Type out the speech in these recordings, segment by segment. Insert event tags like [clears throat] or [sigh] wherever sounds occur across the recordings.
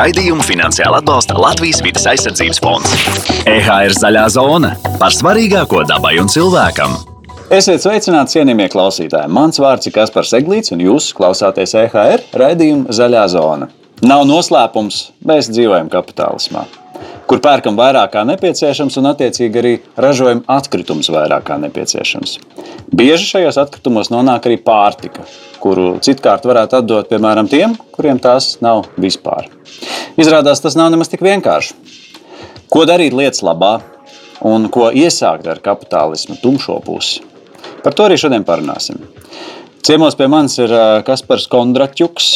Raidījumu finansiāli atbalsta Latvijas vidas aizsardzības fonds. EHR zaļā zona par svarīgāko dabai un cilvēkam. Esiet sveicināti, cienījamie klausītāji. Mans vārds ir Kaspars Eglīts, un jūs klausāties EHR raidījuma Zaļā zona. Nav noslēpums, mēs dzīvojam kapitālismā kur pērkam vairāk kā nepieciešams un, attiecīgi, arī ražojam atkritumus vairāk kā nepieciešams. Bieži šajos atkritumos nonāk arī pārtika, kuru citkārt varētu atdot piemēram tiem, kuriem tās nav vispār. Izrādās, tas nav nemaz tik vienkārši. Ko darīt lietas labā un ko iesākt ar kapitālismu tumšo pusi? Par to arī šodien parunāsim. Ciemos pie manis ir Kaspars Kondraķuks,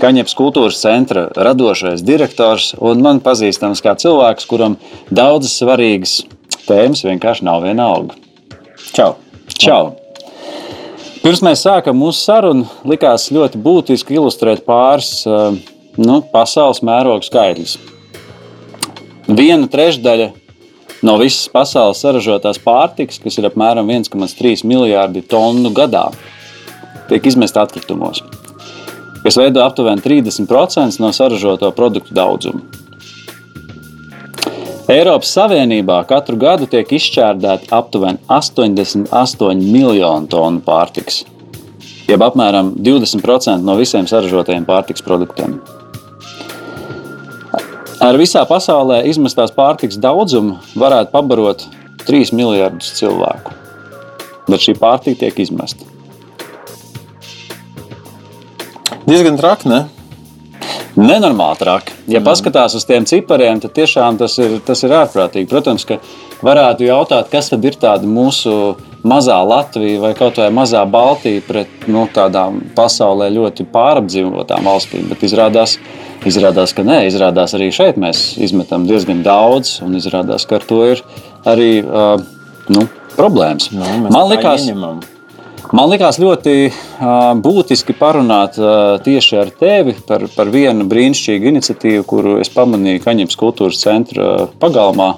Kaņepes kultūras centra radošais direktors un man pazīstams kā cilvēks, kuram daudzas svarīgas tēmas vienkārši nav vienalga. Čau! Čau. Pirms mēs sākam mūsu sarunu, likās ļoti būtiski ilustrēt pāris nu, pasaules mēroga skaitļus. Viena trešdaļa no visas pasaules saražotās pārtikas, kas ir apmēram 1,3 miljardi tonu gadā, tiek izmesta atkritumos kas veido aptuveni 30% no saražoto produktu daudzuma. Eiropas Savienībā katru gadu tiek izšķērdēti aptuveni 88 miljoni tonu pārtikas, jeb apmēram 20% no visiem saražotajiem pārtikas produktiem. Ar visā pasaulē izmestās pārtikas daudzumu varētu pabarot 3 miljardus cilvēku, bet šī pārtika tiek izmesta. Diezgan traki, ne? Nenormāli traki. Ja mm. paskatās uz tiem cipariem, tad tiešām tas ir, tas ir ārprātīgi. Protams, ka varētu jautāt, kas tad ir tāda mūsu mazā Latvija vai kaut vai mazā Baltija pret nu, tādām pasaulē ļoti pārapdzīvotām valstīm. Bet izrādās, izrādās, ka nē, izrādās arī šeit mēs izmetam diezgan daudz, un izrādās, ka ar to ir arī uh, nu, problēmas. Nu, Man liekas, ieņemam. Man liekas ļoti uh, būtiski parunāt uh, tieši ar tevi par, par vienu brīnišķīgu iniciatīvu, kuru es pamanīju Kaņepes kultūras centra pagalmā.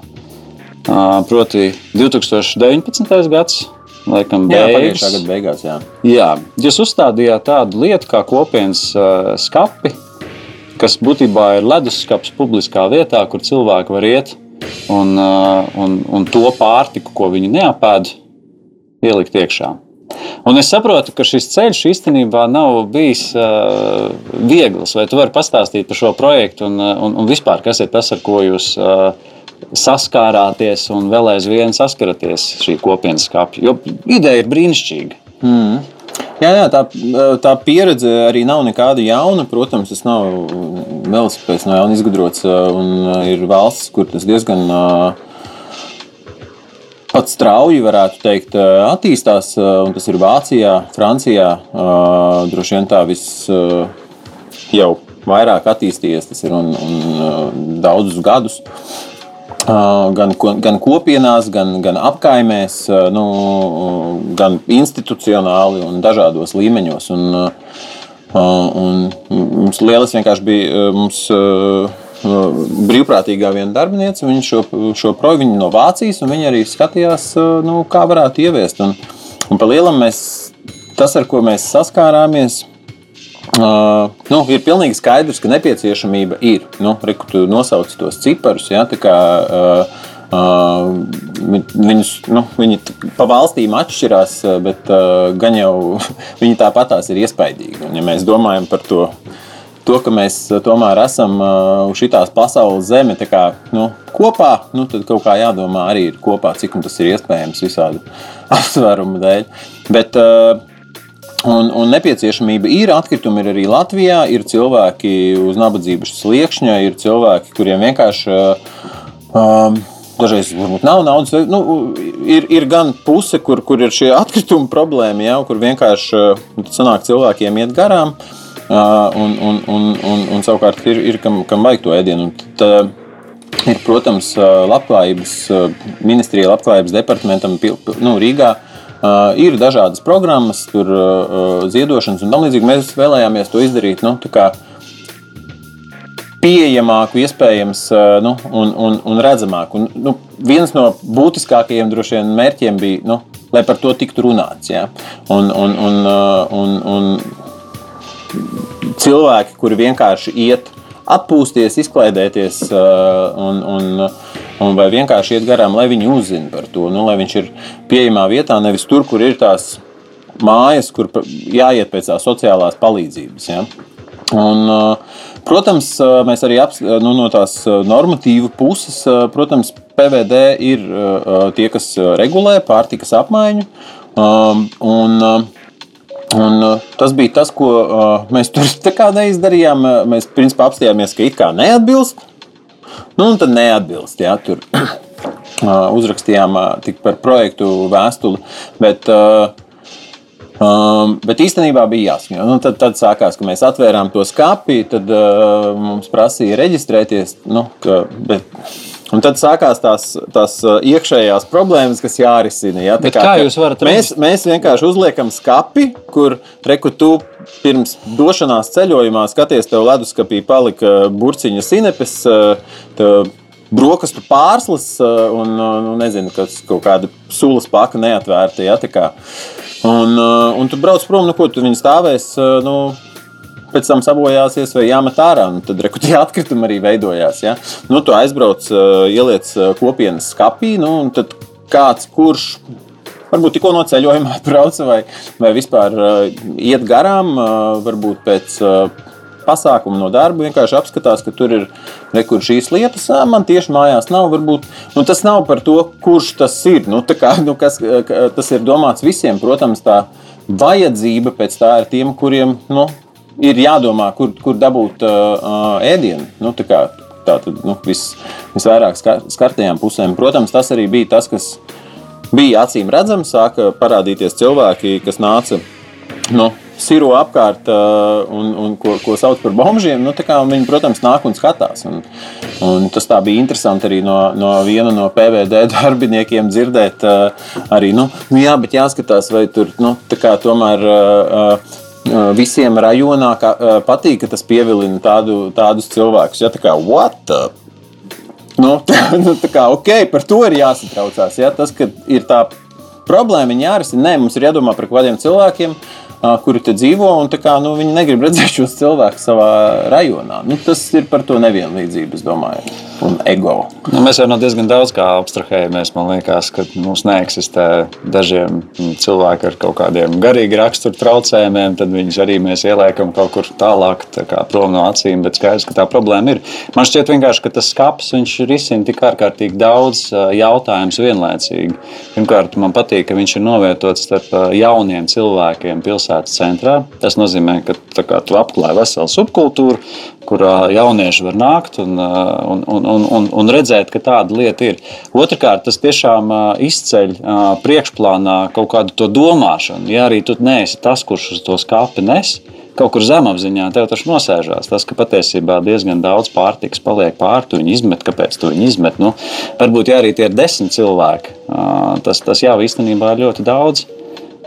Uh, proti, 2019. gads. Laikam, jā, pagājušā gada beigās. Jā. jā, jūs uzstādījāt tādu lietu kā kopienas uh, skapi, kas būtībā ir leduskapis publiskā vietā, kur cilvēki var iet un, uh, un, un to pārtiku, ko viņi neapēd, ielikt iekšā. Un es saprotu, ka šis ceļš īstenībā nav bijis uh, viegls. Vai tu vari pastāstīt par šo projektu un, un, un vispār, kas ir tas, ar ko jūs uh, saskārāties un vēl aizvien saskaraties šī kopienas skāpja? Jo ideja ir brīnišķīga. Mm. Jā, jā, tā, tā pieredze arī nav nekāda jauna. Protams, tas nav velosipēds no jauna izgudrots. Ir valsts, kur tas diezgan uh, pat strauji, varētu teikt, attīstās. Tas ir Vācijā, Francijā. Droši vien tā viss jau vairāk attīstījies, tas ir un, un daudzus gadus. Gan, gan kopienās, gan, gan apkaimēs, nu, gan institucionāli un dažādos līmeņos. Un, un mums lielas vienkārši bija. Mums, brīvprātīgā viena darbinieca. Viņa šo, šo projektu viņa no Vācijas, un viņa arī skatījās, nu, kā varētu ieviest. Un, un pa lielam mēs, tas, ar ko mēs saskārāmies, Uh, nu, ir pilnīgi skaidrs, ka nepieciešamība ir. Nu, Reku, tu nosauc tos ciparus. Ja, kā, uh, uh, viņus, nu, viņi pa valstīm atšķirās, bet uh, gan jau [laughs] viņi tāpatās ir iespaidīgi. Un, ja mēs domājam par to to, ka mēs eh, tomēr esam eh, uz šīs pasaules zeme kā, nu, kopā, nu, tad kaut kā jādomā arī ir kopā, cik tas ir iespējams visādi [laughs] apsvērumu dēļ. Bet, uh, Un, un nepieciešamība ir atkritumi ir arī Latvijā. Ir cilvēki uz nabadzības sliekšņa, ir cilvēki, kuriem vienkārši um, dažreiz varbūt nav naudas. Nu, ir, ir gan puse, kur, kur ir šie [laughs] atkritumi problēma, jau, kur vienkārši sanāk cilvēkiem iet garām. Uh, un, un, un, un, un savukārt ir, ir kam, kam vajag to ēdienu. Tad, ir, protams, labklājības ministrija, labklājības departamentam nu, Rīgā. Uh, ir dažādas programmas, tur uh, ziedošanas un tam līdzīgi. Mēs vēlējāmies to izdarīt nu, pieejamāku, iespējams, uh, nu, un, un, un redzamāku. Un, nu, viens no būtiskākajiem vien, mērķiem bija, nu, lai par to tiktu runāts. Ja? Un, un, un, un, un, cilvēki, kuri vienkārši iet atpūsties, izklaidēties un, un, un vai vienkārši iet garām, lai viņi uzzina par to, nu, lai viņš ir pieejamā vietā, nevis tur, kur ir tās mājas, kur jāiet pēc tās sociālās palīdzības. Ja? Un, protams, mēs arī aps, nu, no tās normatīvu puses, protams, PVD ir tie, kas regulē pārtikas apmaiņu. Un, Un, uh, tas bija tas, ko uh, mēs tur [laughs] neizdarījām. Mēs principā apstājāmies, ka it kā neatbilst. Nu, un tad neatbilst. Jā, tur [clears throat] uh, uzrakstījām uh, par projektu vēstuli. Bet, uh, Um, bet īstenībā bija jāsaka, nu, tad, tad sākās, ka mēs atvērām to skati, tad uh, mums prasīja reģistrēties. Nu, ka, bet, Un tad sākās tās, tās uh, iekšējās problēmas, kas jārisina. Ja? Kā, kā jūs varat mēs, mēs vienkārši uzliekam skati, kur reku tu pirms došanās ceļojumā skaties, tev leduskapī palika burciņa sinepes. Uh, brokastu pārslas uh, un nu, nezinu, kas kaut kāda sulas paka neatvērta. Ja, un, un tu brauc prom, nu ko tu viņi stāvēs. Nu, pēc tam sabojāsies vai jāmet ārā. Nu, tad reku, tie [laughs] atkritumi arī veidojās. Ja? Nu, tu aizbrauc, ieliec kopienas skapī, nu, un tad kāds, kurš varbūt tikko no ceļojuma [laughs] atbrauca vai, vai vispār iet garām, varbūt pēc pasākumu no darba, vienkārši apskatās, ka tur ir rekur šīs lietas. Man tieši mājās nav. Varbūt, nu, tas nav par to, kurš tas ir. Nu, kā, [laughs] nu, kas, tas ir domāts visiem. Protams, tā vajadzība pēc tā ir tiem, kuriem nu, ir jādomā, kur, kur dabūt uh, ēdienu. Nu, tā kā, tā tad nu, vis, visvairāk skartajām pusēm. Protams, tas arī bija tas, kas bija acīm redzams. Sāka parādīties cilvēki, kas nāca nu, siro apkārt uh, un, un ko, ko sauc par bombžiem. Nu, viņi, protams, nāk un skatās. Un, un tas bija interesanti arī no, no viena no PVD darbiniekiem dzirdēt. Uh, arī, nu, nu, jā, bet jāskatās, vai tur nu, tomēr. Uh, visiem rajonā kā, patīk, ka tas pievilina tādu, tādus cilvēkus. Ja, tā kā, what? The? Nu, [laughs] tā, nu, tā kā, ok, par to ir jāsatraucās. Ja? Tas, ka ir tā problēma, jārisina. Nē, mums ir jādomā par kādiem cilvēkiem, uh, kuri te dzīvo, un kā, nu, viņi negrib redzēt šos cilvēkus savā rajonā. Nu, tas ir par to nevienlīdzību, es domāju, un ego. Nu, mēs jau no diezgan daudz kā abstrahējamies. Man liekas, ka mums neeksistē dažiem cilvēkiem ar kaut kādiem garīgi rakstura traucējumiem, tad viņus arī mēs ieliekam kaut kur tālāk, tā kā prom no acīm. Bet skaidrs, ka tā problēma ir. Man šķiet ka tas skats risina tik ārkārtīgi daudz jautājumus vienlaicīgi. Pirmkārt, man patīk, ka viņš ir novietots starp jauniem cilvēkiem pilsētā pilsētas centrā. Tas nozīmē, ka kā, tu apklāji veselu subkultūru, kurā jaunieši var nākt un, un, un, un, un, redzēt, ka tāda lieta ir. Otrakārt, tas tiešām izceļ priekšplānā kaut kādu to domāšanu. Ja arī tu neesi tas, kurš uz to skāpi nes, kaut kur zemapziņā tev tas nosēžās. Tas, ka patiesībā diezgan daudz pārtikas paliek pāri, tu viņu izmet, kāpēc tu viņu izmet. Nu, varbūt, ja arī tie ir desmit cilvēki, tas, tas jau īstenībā ir ļoti daudz.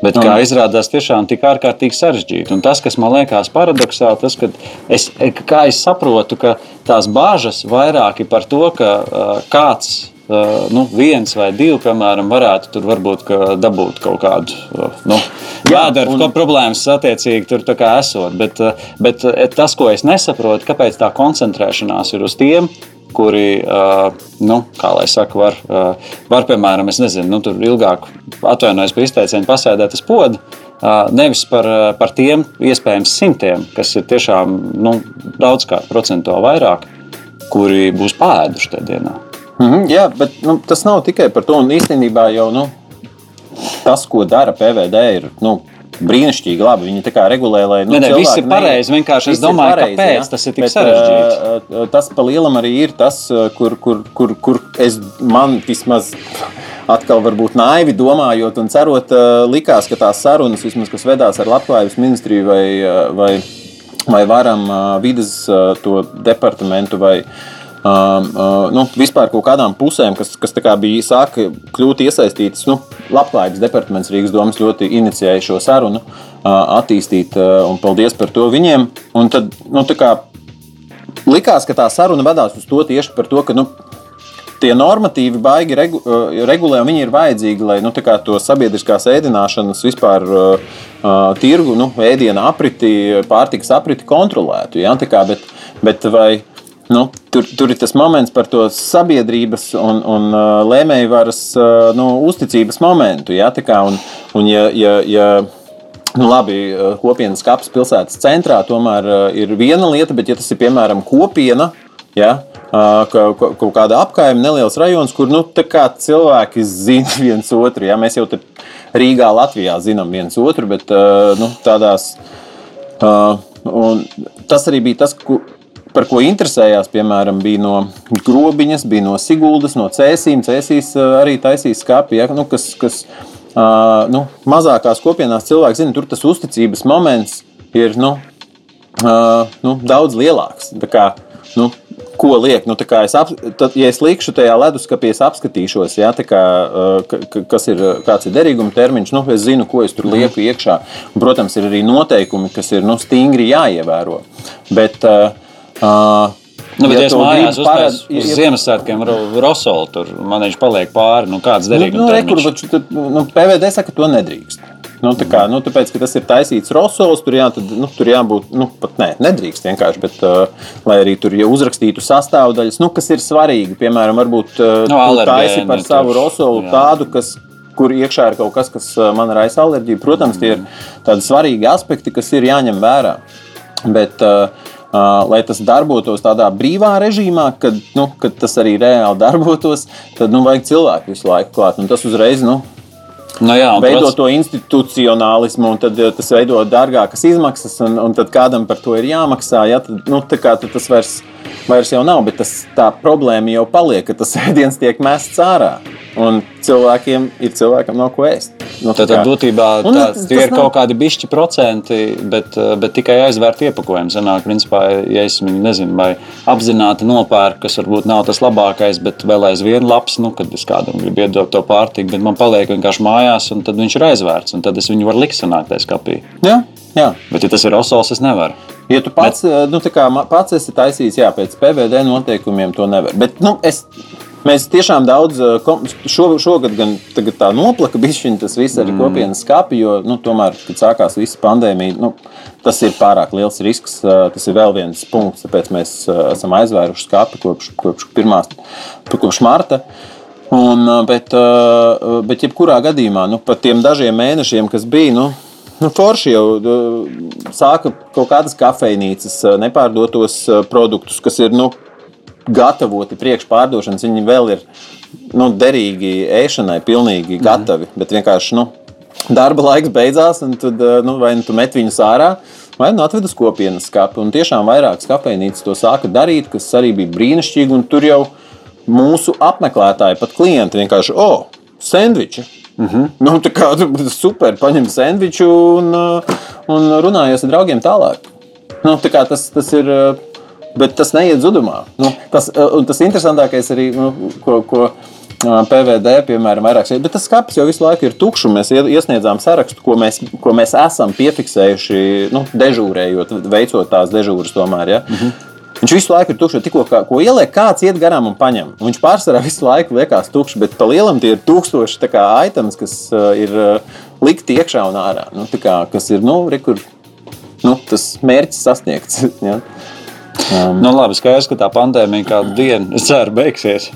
Bet, kā izrādās, tiešām tik ārkārtīgi sarežģīti. Un tas, kas man liekas paradoxāli, tas, ka es, es saprotu, ka tās bāžas vairāk ir par to, ka uh, kāds Uh, nu, viens vai divi, piemēram, varētu tur varbūt ka dabūt kaut kādu uh, nu, jādara, un... problēmas attiecīgi tur esot. Bet, bet tas, ko es nesaprotu, kāpēc tā koncentrēšanās ir uz tiem, kuri, nu, kā lai saka, var, var piemēram, nezinu, nu, tur ilgāk atvainojas par izteicienu, pasēdēt uz podu. Nevis par, par tiem iespējams simtiem, kas ir tiešām nu, daudzkārt procentuāli vairāk, kuri būs pēduši tajā dienā. Mm -hmm, jā, bet nu, tas nav tikai par to. Un īstenībā jau nu, tas, ko dara PVD, ir nu, brīnišķīgi labi. Viņi tā kā regulē, lai nu, ne, ne, viss ir pareizi. Vienkārši es domāju, pareizi, kāpēc ja? tas ir tik Bet, sarežģīti. Tas pa lielam arī ir tas, kur, kur, kur, kur es man vismaz. Atkal, varbūt naivi domājot un cerot, likās, ka tās sarunas, vismaz, kas vedās ar Latvijas ministriju vai, vai, vai varam vidas departamentu vai, uh, Um, uh, nu, vispār kaut kādām pusēm, kas, kas bija sāka kļūt iesaistītas. Nu, Labklājības departaments Rīgas domas ļoti inicijēja šo sarunu, uh, attīstīt, uh, un paldies par to viņiem. Un tad, nu, kā, likās, ka tā saruna vadās uz to tieši par to, ka nu, tie normatīvi baigi regu, uh, regulē, un viņi ir vajadzīgi, lai nu, kā to sabiedriskās ēdināšanas vispār uh, uh, tirgu, nu, ēdienu apriti, pārtikas apriti kontrolētu. Ja? Kā, bet, bet vai, nu, tur, tur ir tas moments par to sabiedrības un, un uh, lēmējvaras uh, nu, uzticības momentu. Ja? Kā, un, un ja, ja, ja, Nu, labi, uh, kopienas kaps pilsētas centrā tomēr uh, ir viena lieta, bet, ja tas ir piemēram kopiena, ja, uh, ka, ka, kaut kāda apkaime, neliels rajons, kur nu, cilvēki zina [laughs] viens otru. Ja, mēs jau Rīgā, Latvijā zinām viens otru, bet nu, tādās. Tas arī bija tas, par ko interesējās, piemēram, bija no grobiņas, bija no Siguldas, no Cēsīm. Cēsīs arī taisīs skāpi, ja, nu, kas, kas uh, nu, mazākās kopienās cilvēki zina, tur tas uzticības moments ir nu, uh, nu, daudz lielāks. Kā, nu, ko liek. Nu, es ap, tad, ja es likšu tajā leduskapī, es apskatīšos, ja, kā, kas ir, ir derīguma termiņš, nu, es zinu, ko es tur lieku iekšā. Un, protams, ir arī noteikumi, kas ir nu, stingri jāievēro. Bet, uh, Nu, bet, ja es mājās uztaisīju uz, Ziemassvētkiem rosolu, tur man viņš paliek pāri. Nu, kāds derīgums? Nu, nu, rekur, bet, nu, PVD saka, ka to nedrīkst. Nu, kā, nu, tāpēc, ka tas ir taisīts rosols, tur, jā, tad, nu, tur jābūt, nu, pat nē, nedrīkst vienkārši, bet, uh, lai arī tur ja uzrakstītu sastāvdaļas, nu, kas ir svarīgi. Piemēram, varbūt uh, no, taisi par savu rosolu jā. tādu, kas, kur iekšā ir kaut kas, kas man raisa alerģiju. Protams, tie ir tādi svarīgi aspekti, kas ir jāņem vērā. Bet, uh, Uh, lai tas darbotos tādā brīvā režīmā, kad, nu, kad tas arī reāli [laughs] darbotos, tad nu, vajag cilvēku visu laiku klāt. Un tas uzreiz nu, Nu jā, veido protams. to institucionālismu, un tad, tas veido dārgākas izmaksas, un, un tad kādam par to ir jāmaksā. Ja, tad, nu, kā, tad tas vairs, vairs jau nav, bet tas, tā problēma jau paliek, ka tas [laughs] ēdiens tiek mests ārā. Un cilvēkiem ir cilvēkam nav ko ēst. Nu, tad, tad būtībā tā, tie ir nav... kaut kādi bišķi procenti, bet, bet tikai aizvērt iepakojumu. Sanāk, principā, ja es nezinu, vai apzināti nopērku, kas varbūt nav tas labākais, bet vēl aizvien labs, nu, kad es kādam gribu iedot to pārtiku, bet man paliek vienkārši mājās, un tad viņš ir aizvērts, un tad es viņu varu likt sanākt tajā skapī. Jā, jā. Bet, ja tas ir osols, es nevaru. Ja tu pats, bet... nu, kā, pats esi taisījis, jā, pēc PVD noteikumiem to nevar. Bet, nu, es Mēs tiešām daudz, eh, šo, šogad gan tā noplaka bišķiņa, tas viss arī mm. kopienas skāpi, jo nu, tomēr, kad sākās visa pandēmija, nu, tas ir pārāk liels risks. Eh, tas ir vēl viens punkts, tāpēc mēs eh, esam aizvēruši skāpi kopš, kopš, pirmās, kopš marta. Un, bet, bet, jebkurā gadījumā, nu, pat tiem dažiem mēnešiem, kas bija, nu, Nu, forši jau sāka kaut kādas kafejnīcas, nepārdotos produktus, kas ir nu, gatavoti priekšpārdošanas, viņi vēl ir nu, derīgi ēšanai, pilnīgi mhm. gatavi. Mm. Bet vienkārši nu, darba laiks beidzās, un tad eh, nu, vai nu tu met viņus ārā. Vai nu atved uz kopienas skatu. Un tiešām vairākas kafejnīcas to sāka darīt, kas arī bija brīnišķīgi. Tur jau mūsu apmeklētāji, pat klienti vienkārši, o, oh, sandviči. Mm -hmm. nu, tā kā [laughs] super, paņem sandviču un, eh, un runājies ar draugiem tālāk. Nu, tā tas, tas ir bet tas neiet zudumā. Nu, tas, eh, tas interesantākais arī, nu, ko, ko PVD, piemēram, vairāk šeit, bet tas skats jau visu laiku ir tukšs. Mēs iesniedzām sarakstu, ko mēs, ko mēs esam piefiksējuši, nu, dežūrējot, veicot tās dežūras tomēr. Ja? Mm -hmm. Viņš visu laiku ir tukšs. Tikko kā, ko ieliek, kāds iet garām un paņem. Un viņš pārsvarā visu laiku liekas tukšs, bet pa lielam tie ir tūkstoši items, kas uh, ir uh, likti iekšā un ārā. Nu, kā, kas ir nu, re, kur, nu, tas mērķis sasniegts. [laughs] ja? Um, nu, labi, skaidrs, ka tā pandēmija kādu dienu, es ceru, beigsies.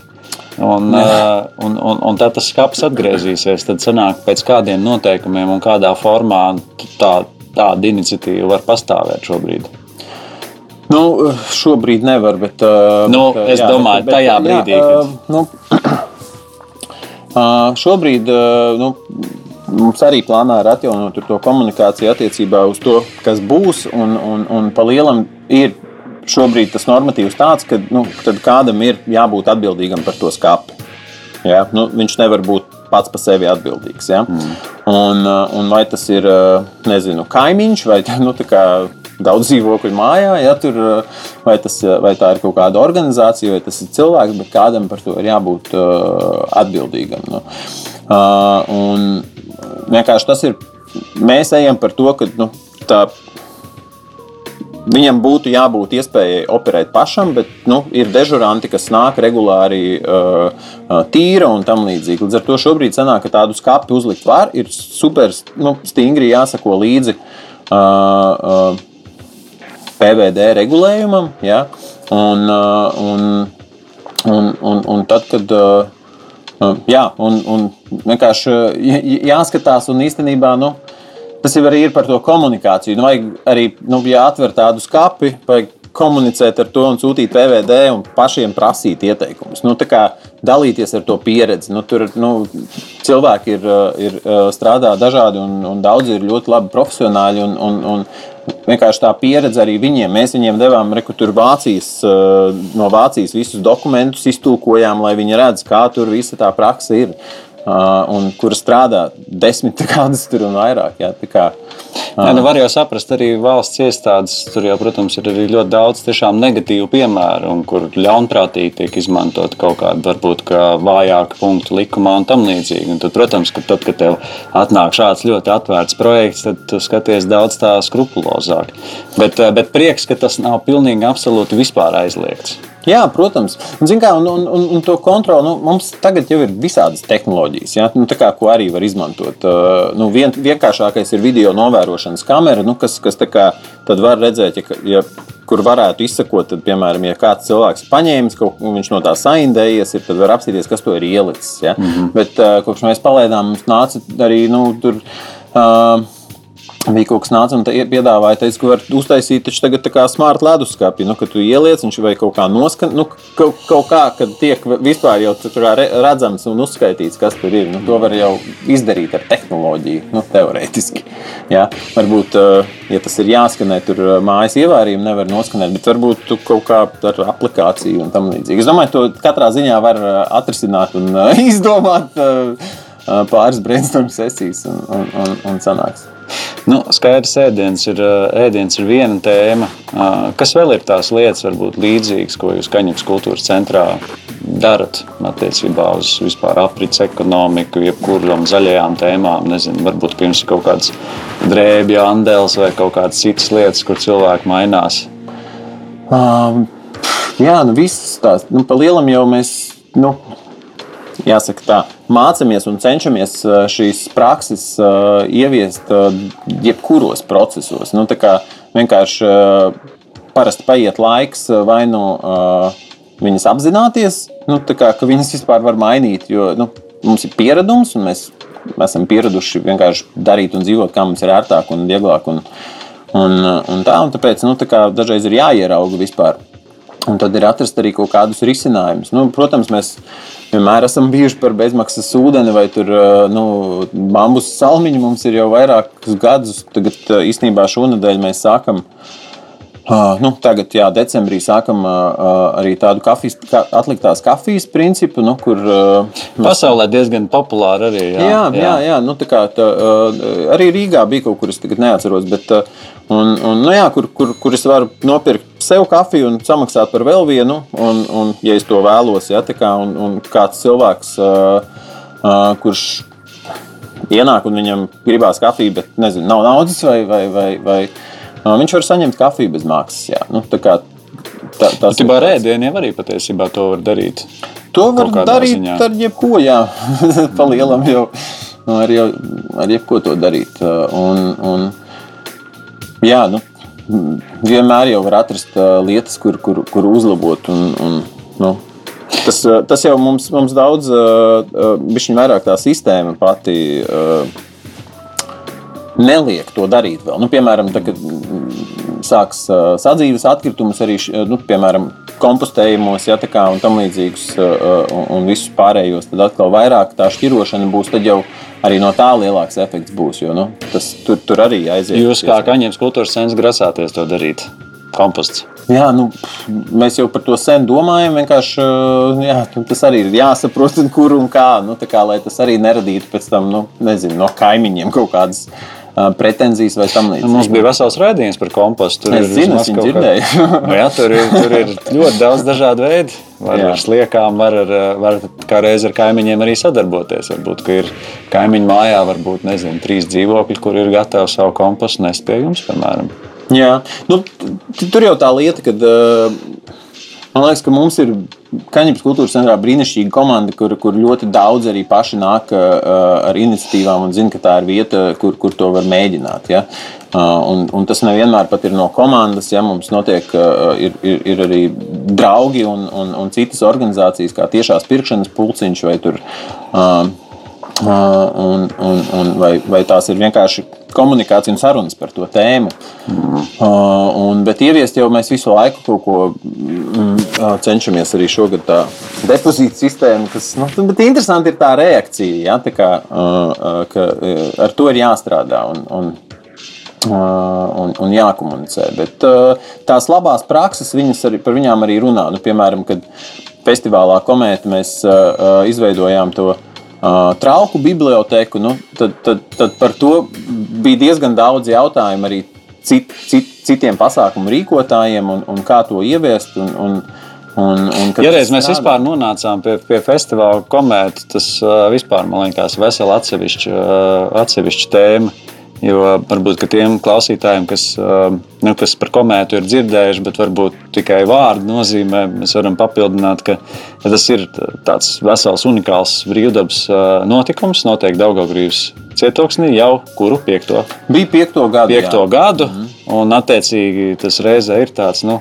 Un, uh, un, un, un tad tas skats atgriezīsies. Tad sanāk, pēc kādiem noteikumiem un kādā formā tā, tāda iniciatīva var pastāvēt šobrīd. Nu, šobrīd nevar, bet. Uh, nu, bet es jā, domāju, bet, tajā bet, brīdī. Jā, kad... uh, nu, [clears throat] uh, šobrīd uh, nu, mums arī plānā ir atjaunot to komunikāciju attiecībā uz to, kas būs. Un, un, un pa lielam ir šobrīd tas normatīvs tāds, ka nu, kādam ir jābūt atbildīgam par to skāpi. Ja? Nu, viņš nevar būt pats par sevi atbildīgs. Ja? Mm. Un, uh, un vai tas ir uh, nezinu, kaimiņš vai [laughs] nu, daudz dzīvokļu mājā, ja? Tur, uh, vai, tas, vai tā ir kaut kāda organizācija, vai tas ir cilvēks, bet kādam par to ir jābūt atbildīgam. Nu. Uh, vienkārši tas ir. Mēs ejam par to, ka nu, tā Viņam būtu jābūt iespējai operēt pašam, bet nu, ir dežuranti, kas nāk regulāri uh, uh, tīra un tam līdzīgi. Līdz ar to šobrīd sanāk, ka tādu skāpi uzlikt var, ir super nu, stingri jāsako līdzi uh, uh, PVD regulējumam. Ja? Un, uh, un, un, un, un tad, kad. Uh, Jā, un, un vienkārši jāskatās, un īstenībā nu, tas jau arī ir par to komunikāciju. Nu, vajag arī, nu, ja atver tādu skapi, vajag komunicēt ar to un sūtīt PVD un pašiem prasīt ieteikumus. Nu, dalīties ar to pieredzi. Nu, tur nu, cilvēki ir, ir strādā dažādi un, un daudzi ir ļoti labi profesionāļi. Un, un, un vienkārši tā pieredze arī viņiem. Mēs viņiem devām rekutur Vācijas, no Vācijas visus dokumentus, iztulkojām, lai viņi redz, kā tur visa tā praksa ir. Uh, un kur strādā desmit gadus tur un vairāk. Jā, kā, uh. Jā, nu var jau saprast, arī valsts iestādes tur jau, protams, ir arī ļoti daudz tiešām negatīvu piemēru, un kur ļaunprātīgi tiek izmantot kaut kāda varbūt kā vājāka punkta likumā un tam līdzīgi. Un tad, protams, ka tad, kad tev atnāk šāds ļoti atvērts projekts, tad tu skaties daudz tā skrupulozāk. Bet, bet prieks, ka tas nav pilnīgi absolūti vispār aizliegts. Jā, protams. Un, kā, un, un, un, un to kontroli nu, mums tagad jau ir visādas tehnoloģijas, ja? nu, kā, ko arī var izmantot. Uh, nu, vien, vienkāršākais ir video novērošanas kamera, nu, kas, kas kā, var redzēt, ja, ja, kur varētu izsekot, tad, piemēram, ja kāds cilvēks paņēmis kaut ko, viņš no tā saindējies, ir, tad var apstīties, kas to ir ielicis. Ja? Mm -hmm. Bet uh, kopš mēs palaidām, mums nāca arī nu, tur. Uh, bija kaut kas nāca un piedāvāja, teica, ka var uztaisīt taču tagad tā kā smart leduskapi, nu, ka tu ieliec, viņš vai kaut kā noskan, nu, kaut, kaut kā, kad tiek vispār jau redzams un uzskaitīts, kas tur ir. Nu, to var jau izdarīt ar tehnoloģiju, nu, teorētiski. Ja? Varbūt, eh, ja tas ir jāskanē, tur eh, mājas ievārījumi nevar noskanēt, bet varbūt tu kaut kā ar aplikāciju un tam līdzīgi. Es domāju, to katrā ziņā var eh, atrisināt un [laughs] izdomāt pāris brainstorm sesijas un, un, un, un sanāks. Nu, skaidrs, ēdiens ir, ēdiens ir viena tēma. Kas vēl ir tās lietas, varbūt līdzīgas, ko jūs Kaņepes kultūras centrā darat attiecībā uz vispār aprits ekonomiku, jebkurām zaļajām tēmām? Nezinu, varbūt jums ir kaut kāds drēbju andēls vai kaut kādas citas lietas, kur cilvēki mainās. Um, jā, nu visas tās, nu, pa lielam jau mēs. Nu, jāsaka, tā, mācāmies un cenšamies šīs prakses ieviest jebkuros procesos. Nu, vienkārši parasti paiet laiks, vai nu viņas apzināties, nu, kā, ka viņas vispār var mainīt. Jo nu, mums ir pieredums, un mēs, mēs esam pieraduši vienkārši darīt un dzīvot, kā mums ir ērtāk un vieglāk. Un, un, un tā, un tāpēc nu, tā kā, dažreiz ir jāierauga vispār. Un tad ir atrast arī kaut kādus risinājumus. Nu, protams, mēs vienmēr esam bijuši par bezmaksas ūdeni vai tur, nu, bambusu salmiņu. Mums ir jau vairākus gadus. Tagad īstenībā šonadēļ mēs sākam. Uh, nu, tagad, jā, decembrī sākam uh, arī tādu kafijas, ka, atliktās kafijas principu, nu, kur. Uh, Pasaulē diezgan populāri arī. Jā, jā, jā. jā, jā nu, kā, tā, uh, arī Rīgā bija kaut kur, es tagad neatceros. Bet, uh, un, un, nu, jā, kur, kur, kur es varu nopirkt sev kafiju un samaksāt par vēl vienu, un, un ja es to vēlos, ja, kā, un, un kāds cilvēks, uh, uh, kurš ienāk un viņam gribās kafiju, bet nezinu, nav naudas, vai, vai, vai, vai uh, viņš var saņemt kafiju bez maksas. Jā. Nu, kā, tā, tas ir arī ēdieniem, arī patiesībā to var darīt. To var darīt ziņā. ar jebko, jā, [laughs] pa lielam jau ar, jau, ar jebko to darīt. Un, un, jā, nu, vienmēr jau var atrast lietas, kur, kur, kur uzlabot. Un, un, nu, tas, tas jau mums, mums daudz, uh, vairāk tā sistēma pati. Uh, Neliek to darīt vēl. Nu, piemēram, tad, kad sāks uh, sadzīves atkritumus, arī nu, piemēram, kompostējumos, ja, kā, un tam līdzīgus, uh, un, un visus pārējos, tad atkal vairāk tā šķirošana būs. Tad jau arī no tā lielāks efekts būs. Jo, nu, tas tur, tur arī aiziet. Jūs kā kaņģis kultūras centrs grasāties to darīt? Komposts. Jā, nu, mēs jau par to sen domājam. Vienkārši jā, nu, tas arī ir jāsaprot, kur un kā. Nu, kā lai tas arī neradītu pēc tam nu, nezinu, no kaimiņiem kaut kādas pretenzijas vai tam līdzīgi. Mums bija vesels raidījums par kompostu. Tur es zinu, es dzirdēju. [laughs] Nu, jā, tur, ir, tur ir ļoti daudz dažādu veidu. Var jā. ar sliekām, var, ar, var kā reiz ar kaimiņiem arī sadarboties. Varbūt, ka ir kaimiņu mājā, varbūt nezinu, trīs dzīvokļi, kur ir gatavi savu kompostu nest pie jums, piemēram. Jā, nu, tur jau tā lieta, ka man liekas, ka mums ir Kaņepes kultūras centrā brīnišķīga komanda, kur, kur ļoti daudz arī paši nāk ā, ar iniciatīvām un zina, ka tā ir vieta, kur, kur to var mēģināt. Ja? Ā, Un, un tas nevienmēr pat ir no komandas. Ja mums notiek, ā, ir, ir, ir arī draugi un, un, un citas organizācijas, kā tiešās pirkšanas pulciņš vai tur. ā, Un, un, un vai, vai tās ir vienkārši komunikācija un sarunas par to tēmu. Mm. Un, bet ieviest jau mēs visu laiku kaut ko mm, cenšamies arī šogad tā depozīta sistēma, kas, nu, interesanti ir tā reakcija, ja, tā kā, ka ar to ir jāstrādā un, un, un, un jākomunicē. Bet tās labās prakses, viņas arī, par viņām arī runā. Nu, piemēram, kad festivālā komēta mēs izveidojām to Uh, trauku biblioteku, nu, tad, tad, tad par to bija diezgan daudz jautājumu arī cit, cit, citiem pasākumu rīkotājiem, un, un kā to ieviest. Un, un, un, un, Ja reiz mēs vispār nonācām pie, pie festivāla komēta, tas uh, vispār man liekas vesela atsevišķa, uh, atsevišķa tēma. Jo varbūt tiem klausītājiem, kas, uh, nu, kas par komētu ir dzirdējuši, bet varbūt tikai vārdu nozīmē, mēs varam papildināt, ka ja tas ir tāds vesels, unikāls brīvdabas uh, notikums. Notiek Daugaugrības cietoksnī jau kuru piekto, bija piekto gadu. piekto jā. gadu, un attiecīgi tas reizē ir tāds. Nu,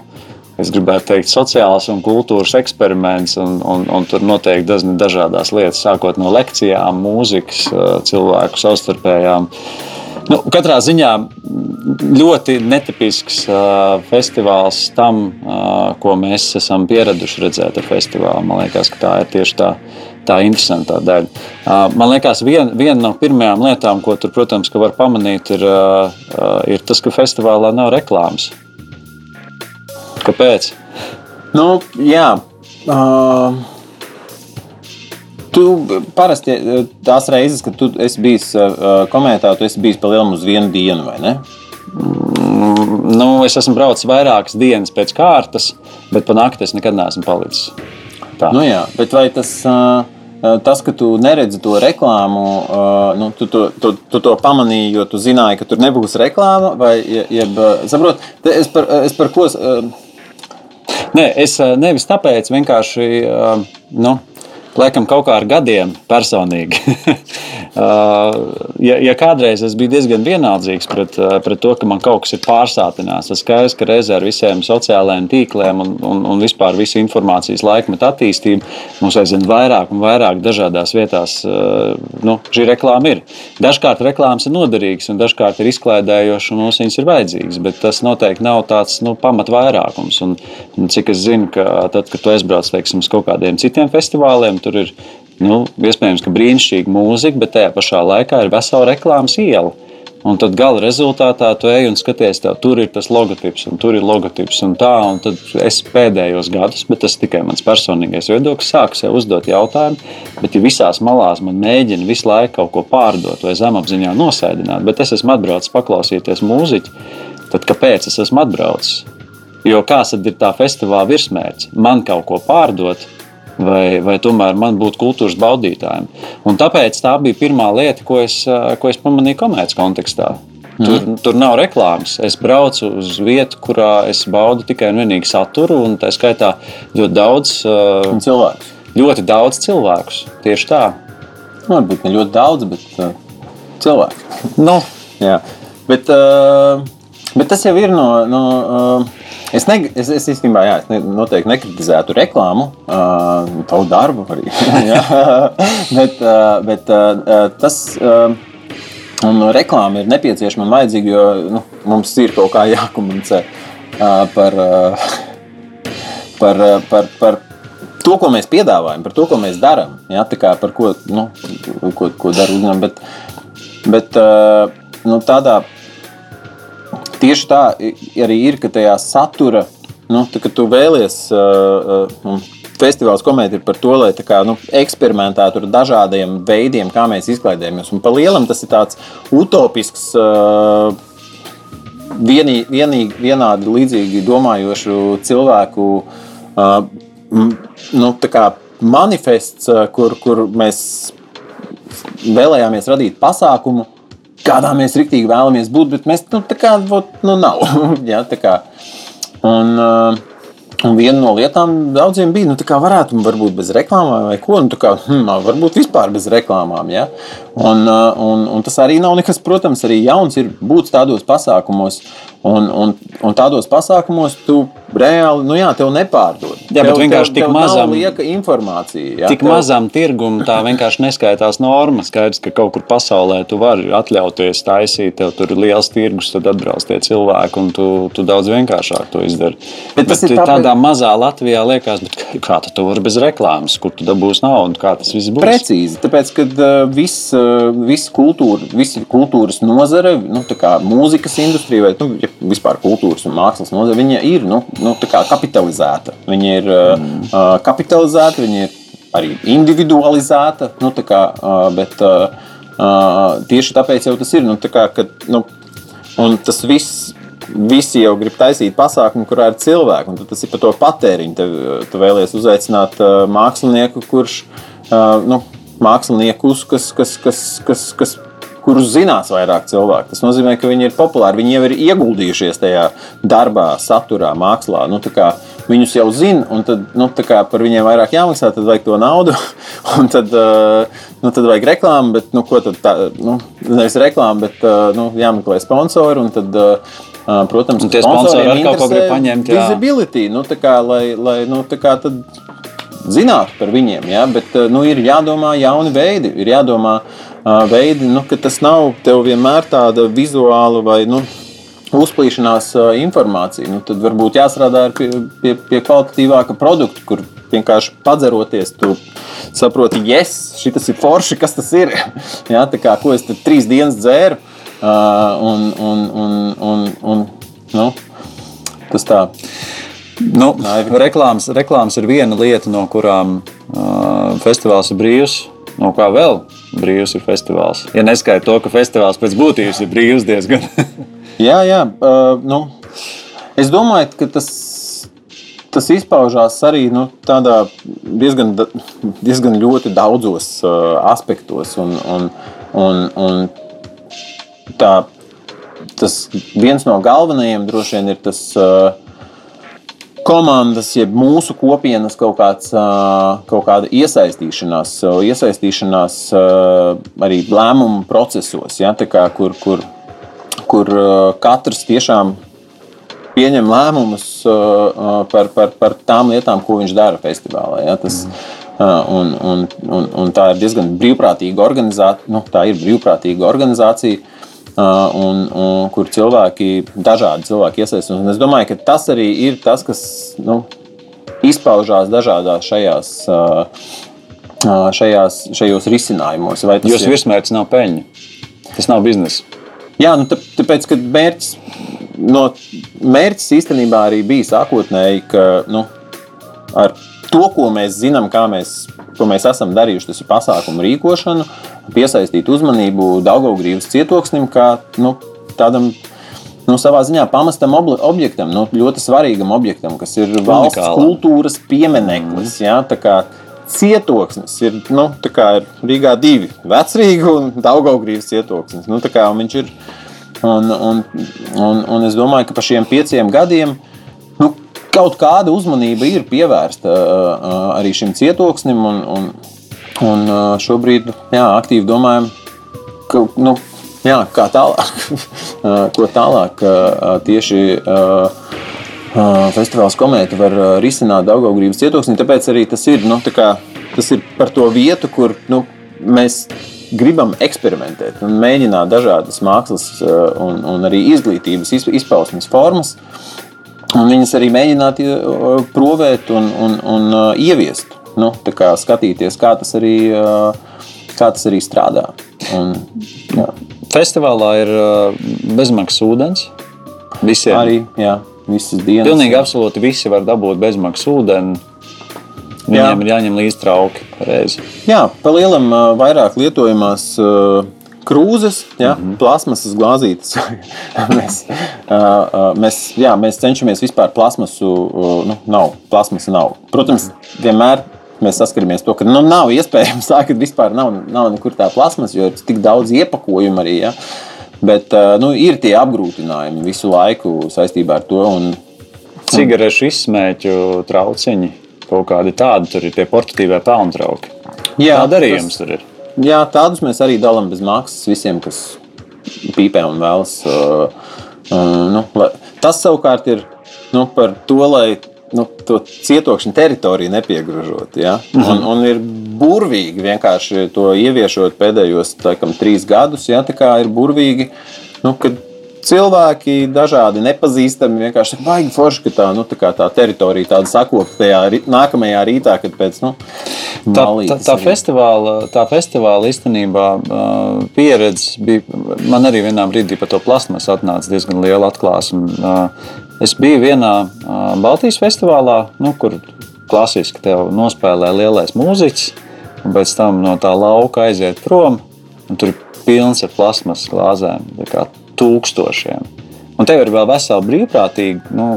Es gribētu teikt, sociāls un kultūras eksperiments, un, un, un tur notiek dažādas lietas, sākot no lekcijām, mūzikas, ā, cilvēku savstarpējām. Nu, katrā ziņā ļoti netipisks uh, festivāls tam, uh, ko mēs esam pieraduši redzēt ar festivālu. Man liekas, ka tā ir tieši tā, tā interesantā daļa. Uh, man liekas, vien, viena no pirmajām lietām, ko tur, protams, var pamanīt, ir, uh, ir tas, ka festivālā nav reklāmas. Kāpēc? Nu, jā. Uh, tu parasti uh, tās reizes, kad tu esi bijis uh, komentā, tu esi bijis pa lielam uz vienu dienu, vai ne? Nu, es esmu braucis vairākas dienas pēc kārtas, bet pa nakti es nekad neesmu palicis. Tā. Nu, jā, bet vai tas, tas, ka tu neredzi to reklāmu, nu, tu, to, tu, tu to pamanīji, jo tu zināji, ka tur nebūs reklāma, vai je- jeb, saprot, es par, es par ko. Nē, es nevis tāpēc, vienkārši nu, laikam kaut kā ar gadiem personīgi. Ā, [laughs] ja, ja kādreiz es biju diezgan vienaldzīgs pret, ā, pret to, ka man kaut kas ir pārsātināts, tas skaidrs, ka reizē ar visiem sociālajiem tīkliem un, un, un vispār visu informācijas laikmetu attīstību mums aizvien vairāk un vairāk dažādās vietās ā, nu, šī reklāma ir. Dažkārt reklāmas ir noderīgas un dažkārt ir izklaidējošas un mums viņas ir vajadzīgas, bet tas noteikti nav tāds nu, pamatvairākums. Un, un cik es zinu, ka tad, kad tu aizbrauc teiksim, uz kaut kādiem citiem festivāliem, tur ir nu, iespējams brīnišķīga mūzika, bet tajā pašā laikā ir vesela reklāmas iela. Un tad gala rezultātā tu ej un skaties, tev tur ir tas logotips, un tur ir logotips, un tā. Un tad es pēdējos gados, bet tas tikai mans personīgais viedoklis, sāku sev uzdot jautājumu, bet ja visās malās man mēģina visu laiku kaut ko pārdot vai zemapziņā nosēdināt, bet es esmu atbraucis paklausīties mūziķi, tad kāpēc es esmu atbraucis? Jo kāds ir tā festivāla virsmērķis? Man kaut ko pārdot, vai, vai tomēr man būt kultūras baudītājiem. Un tāpēc tā bija pirmā lieta, ko es, ko es pamanīju komerces kontekstā. Tur, tur nav reklāmas. Es braucu uz vietu, kurā es baudu tikai un vienīgi saturu, un tā skaitā ļoti daudz, ā, cilvēks. ļoti daudz cilvēkus. Tieši tā. Varbūt ne ļoti daudz, bet uh, cilvēks. Nu, Jā. Bet, uh, bet tas jau ir no. no uh, Es, ne, es, es īstenībā jā, es ne, noteikti nekritizētu reklāmu, uh, tavu darbu arī. [laughs] bet uh, bet uh, tas uh, un reklāma ir nepieciešama un vajadzīga, jo nu, mums ir kaut kā jākomunicē uh, par, uh, par, uh, par, par to, ko mēs piedāvājam, par to, ko mēs darām. Jā, tā kā par ko, nu, ko, ko dara uzņēmumi. Bet, bet uh, nu, tādā tieši tā arī ir, ka tajā satura, nu, tā, kad tu vēlies, uh, uh, festivāls komēdija ir par to, lai kā, nu, eksperimentētu ar dažādiem veidiem, kā mēs izklaidējamies. Un pa lielam tas ir tāds utopisks. Uh, Vienī, vienī, vienādi līdzīgi domājošu cilvēku uh, m, nu, kā manifests, uh, kur, kur mēs vēlējāmies radīt pasākumu, kādā mēs riktīgi vēlamies būt, bet mēs nu, tā kā vot, nu, nav. [laughs] ja, tā kā. un, uh, un viena no lietām daudziem bija, nu, tā kā varētu varbūt bez reklāmām vai ko, nu, tā kā, hmm, varbūt vispār bez reklāmām. Ja? Un, uh, un, un tas arī nav nekas, protams, arī jauns ir būt tādos pasākumos. Un, un, un tādos pasākumos tu reāli, nu jā, tev nepārdod. Jā, bet tev, vienkārši tev, tik tev mazam- lieka informācija. Jā, Tik tev- mazam tirgumam tā vienkārši neskaitās norma. Skaidrs, ka kaut kur pasaulē tu vari atļauties taisīt, tev tur ir liels tirgus, tad atbrauc tie cilvēki, un tu, tu daudz vienkāršāk to izdari. Bet tas ir tāpēc- tādā mazā Latvijā liekas, bet kā- tu vari bez reklāmas, kur tu dabūsi naudu, kā tas viss būs. Precīzi, tāpēc, ka uh, viss uh, vis kultūra, visi kultūras nozare, nu, tā kā mūzikas industrija vai nu, vispār kultūras un mākslas nozare, viņa ir nu, nu, tā kā kapitalizēta. Viņa ir uh, uh, kapitalizēta, viņa ir arī individualizēta. Nu, kā, uh, bet, uh, uh, tieši tāpēc jau tas ir. Nu, tā kā, ka, nu, tas viss. Visi jau grib taisīt pasākumu, kurā ir cilvēki. Tas ir par to patēriņu. Tev, tu vēlies uzaicināt uh, mākslinieku, kurš uh, nu, māksliniekus, kas, kas, kas, kas, kas, kurus zinās vairāk cilvēku. Tas nozīmē, ka viņi ir populāri. Viņi jau ir ieguldījušies tajā darbā, saturā, mākslā. Nu, kā Viņus jau zina, un tad, nu, kā par viņiem vairāk jāmaksā, tad vajag to naudu. [laughs] Un tad, uh, nu, tad vajag reklāmu, bet nu, ko tad tā, nu, nevis reklāmu, bet uh, nu, jāmeklē sponsori. Tad, Uh, protams, Un tie sponsori arī kaut ko grib paņemt, jā. Visibility, nu, tā kā, lai, lai nu, tā kā tad zinātu par viņiem. Ja? Bet nu, ir jādomā jauni veidi, ir jādomā uh, veidi, nu, ka tas nav tev vienmēr tāda vizuāla vai nu, uzplīšanās informācija. Nu, tad varbūt jāstrādā pie, pie, pie kvalitatīvāka produkta, kur vienkārši padzeroties, tu saproti, yes, šis ir forši, kas tas ir. [laughs] ja? Tā kā, ko es tad trīs dienas dzēru. Uh, un, un, un, un, un, nu, tas tā. Nu, reklāmas, reklāmas ir viena lieta, no kurām uh, festivāls ir brīvs. No kā vēl brīvs ir festivāls? Ja neskaidro to, ka festivāls pēc būtības ir brīvs diezgan. [laughs] Jā, jā. Uh, nu, es domāju, ka tas, tas izpaužās arī nu, diezgan, diezgan ļoti daudzos uh, aspektos. Un, un, un, un tā, tas viens no galvenajiem droši vien ir tas. Uh, komandas, jeb mūsu kopienas kaut, kāds, kaut kāda iesaistīšanās, iesaistīšanās arī lēmumu procesos, ja, kā, kur, kur, kur katrs tiešām pieņem lēmumus par, par, par tām lietām, ko viņš dara festivālā. Ja, tas, un, un, un, un tā ir diezgan brīvprātīga organizācija. Nu, tā ir brīvprātīga organizācija. Uh, un, un kur cilvēki, dažādi cilvēki iesaistās. Es domāju, ka tas arī ir tas, kas nu, izpaužās dažādās šajās, uh, uh, šajās, šajos risinājumos. Jūsu ir- virsmērķis nav peļņa. Tas nav biznesa. Jā, nu, tā- tāpēc, ka mērķis, no, mērķis īstenībā arī bija sākotnēji, ka nu, ar to, ko mēs zinām, kā mēs, mēs esam darījuši, tas ir pasākumu rīkošana, piesaistīt uzmanību Daugaugrības cietoksnim, kā nu, tādam nu, savā ziņā pamestam objektam, nu, ļoti svarīgam objektam, kas ir valsts Unikālam. kultūras piemineklis. Ja, tā kā cietoksnis ir, nu, kā ir Rīgā divi - vecrīga un Daugaugrības cietoksnis. Nu, tā kā viņš ir, un, un, un, un es domāju, ka pa šiem pieciem gadiem nu, kaut kāda uzmanība ir pievērsta uh, uh, arī šim cietoksnim. Un, un, un uh, šobrīd jā, aktīvi domājam, ka, nu, jā, kā tālāk, [laughs] Uh, ko tālāk uh, tieši. Uh, uh, Festivāls komēta var uh, risināt Daugaugrības cietoksnī, tāpēc arī tas ir, nu, tā kā, tas ir par to vietu, kur nu, mēs gribam eksperimentēt un mēģināt dažādas mākslas uh, un, un arī izglītības iz- izpausmes formas. Un viņas arī mēģināt uh, provēt un, un, un uh, ieviest. Nu, kā skatīties, kā tas arī, uh, kā tas arī strādā. Un, jā, Festivālā ir uh, bezmaksas ūdens. Visiem. arī jā, visas dienas. Pilnīgi absolūti visi var dabūt bezmaksas ūdeni. Viņiem Jā. ir jāņem līdzi trauki. Pareizi. Jā, pa lielam vairāk lietojamās ā, krūzes, jā, mm -hmm. plasmasas glāzītes. [laughs] mēs, ā, mēs, jā, mēs cenšamies vispār plasmasu, ā, nu, nav, plasmasa nav. Protams, vienmēr mēs saskaramies to, ka nu, nav iespējams tā, ka vispār nav, nav nekur tā plasmas, jo ir tik daudz iepakojumu arī. Ja? Bet nu, ir tie apgrūtinājumi visu laiku saistībā ar to. Un, Cigarešu izsmēķu trauciņi, kaut kādi tādi, tur ir tie portatīvie pelntrauki. Jā, Tāda arī jums tas- tur ir. Jā, tādus mēs arī dalām bez maksas visiem, kas pīpē un vēlas. Uh, uh, nu, lai, tas savukārt ir nu, par to, lai nu, to cietokšņa teritoriju nepiegrožot. Ja? Un, un ir burvīgi vienkārši to ieviešot pēdējos laikam, trīs gadus. Ja? Tā kā ir burvīgi, nu, kad cilvēki dažādi nepazīstami vienkārši baigi forši, ka tā, nu, tā, kā tā teritorija tāda sakopta tajā ri- nākamajā rītā, kad pēc nu, Tā, tā, tā, festivāla, tā festivāla īstenībā uh, pieredze bija. Man arī vienā brīdī par to plasmasu atnāca diezgan liela atklāsme. Uh, es biju vienā uh, Baltijas festivālā, nu, kur klasiski tev nospēlē lielais mūziķis, un pēc tam no tā lauka aiziet prom. Tur ir pilns ar plasmas glāzēm, tūkstošiem. Un tev ir vēl vesela brīvprātīga nu,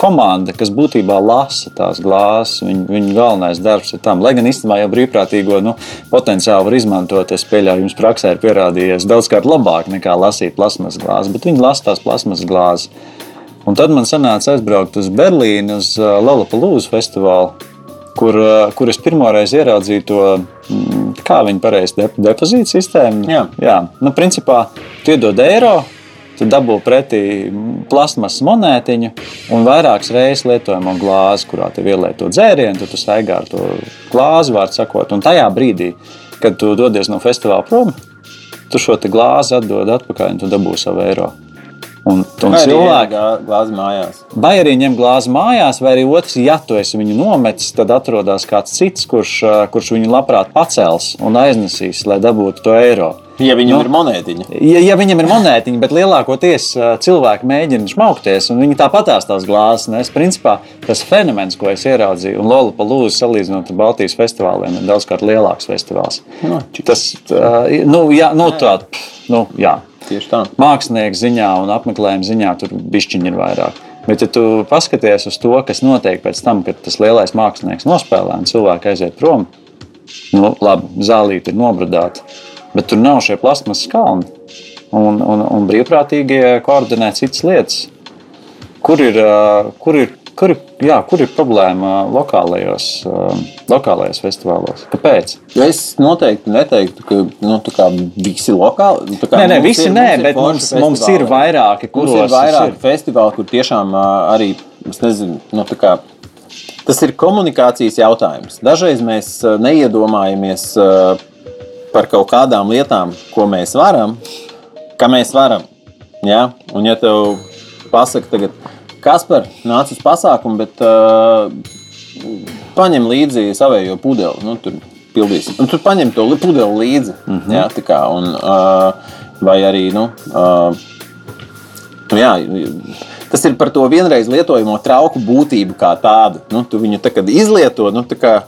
komanda, kas būtībā lasa tās glāzes. Viņa, viņa galvenais darbs ir tam. Lai gan īstenībā jau brīvprātīgo nu, potenciāli var izmantot, es pieļauju, jums praksē ir pierādījies daudzkārt labāk nekā lasīt plasmas glāzes, bet viņi lasa tās plasmas glāzes. Un tad man sanāca aizbraukt uz Berlīnu, uz uh, Lollapalooza festivālu, kur, uh, kur es pirmoreiz ieraudzīju to, mm, kā viņi pareizi dep depozītu sistēmu. Jā. Jā. Nu, principā, tu iedod eiro, tu dabū pretī plasmas monētiņu un vairākas reizes lietojamo glāzi, kurā tu ielieto dzērienu, tad tu staigā ar to glāzi, vārdu sakot. Un tajā brīdī, kad tu dodies no festivāla prom, tu šo te glāzi atdod atpakaļ un tu dabū savu eiro. Un, un Vai arī cilvēki, ēna glāzi mājās. vai arī ņem glāzi mājās, vai arī otrs, ja tu esi viņu nometis, tad atrodas kāds cits, kurš, kurš viņu labprāt pacels un aiznesīs, lai dabūtu to eiro. Ja viņam Nu. ir monētiņa. Ja, ja viņam ir monētiņa, bet lielākoties cilvēki mēģina šmaukties, un viņi tāpatās tās glāzes nes. Principā tas fenomens, ko es ieraudzīju, un Lola Palūza salīdzinot ar Baltijas festivāliem, ir daudzkārt lielāks festivāls. Nu, Tas, ā, nu, jā, nu, tā, nu, jā. Tieši tā. Mākslinieku ziņā un apmeklējuma ziņā tur bišķiņi ir vairāk. Bet, ja tu paskaties uz to, kas notiek pēc tam, kad tas lielais mākslinieks nospēlē un cilvēki aiziet prom, nu, labi, zālīte ir nobradāta, bet tur nav šie plasmas kalni. Un, un, un brīvprātīgie koordinē citas lietas. Kur ir, kur ir, kur ir, jā, kur ir problēma lokālajos, lokālajos festivālos? Kāpēc? Es noteikti neteiktu, ka nu, visi lokāli. kā Nē, nē, visi ir- nē, mums ir bet mums, mums ir vairāki, kuros ir vairāki festivāli, kur tiešām arī es nezinu, nu, tā kā, tas ir komunikācijas jautājums. Dažreiz mēs neiedomājamies par kaut kādām lietām, ko mēs varam, ka mēs varam. Ja? Un, ja tev pasaka, tagad, kas par nāc uz pasākumu, bet uh, paņem līdzi savējo pudeli. Nu, tur pildīsim. Un tur paņem to li- pudeli līdzi. Mm -hmm. jā, tā kā, un, uh, vai arī. Nu, uh, jā, tas ir par to vienreiz lietojamo trauku būtību kā tādu. Nu, tu viņu tā, izlieto. Nu, tā kā,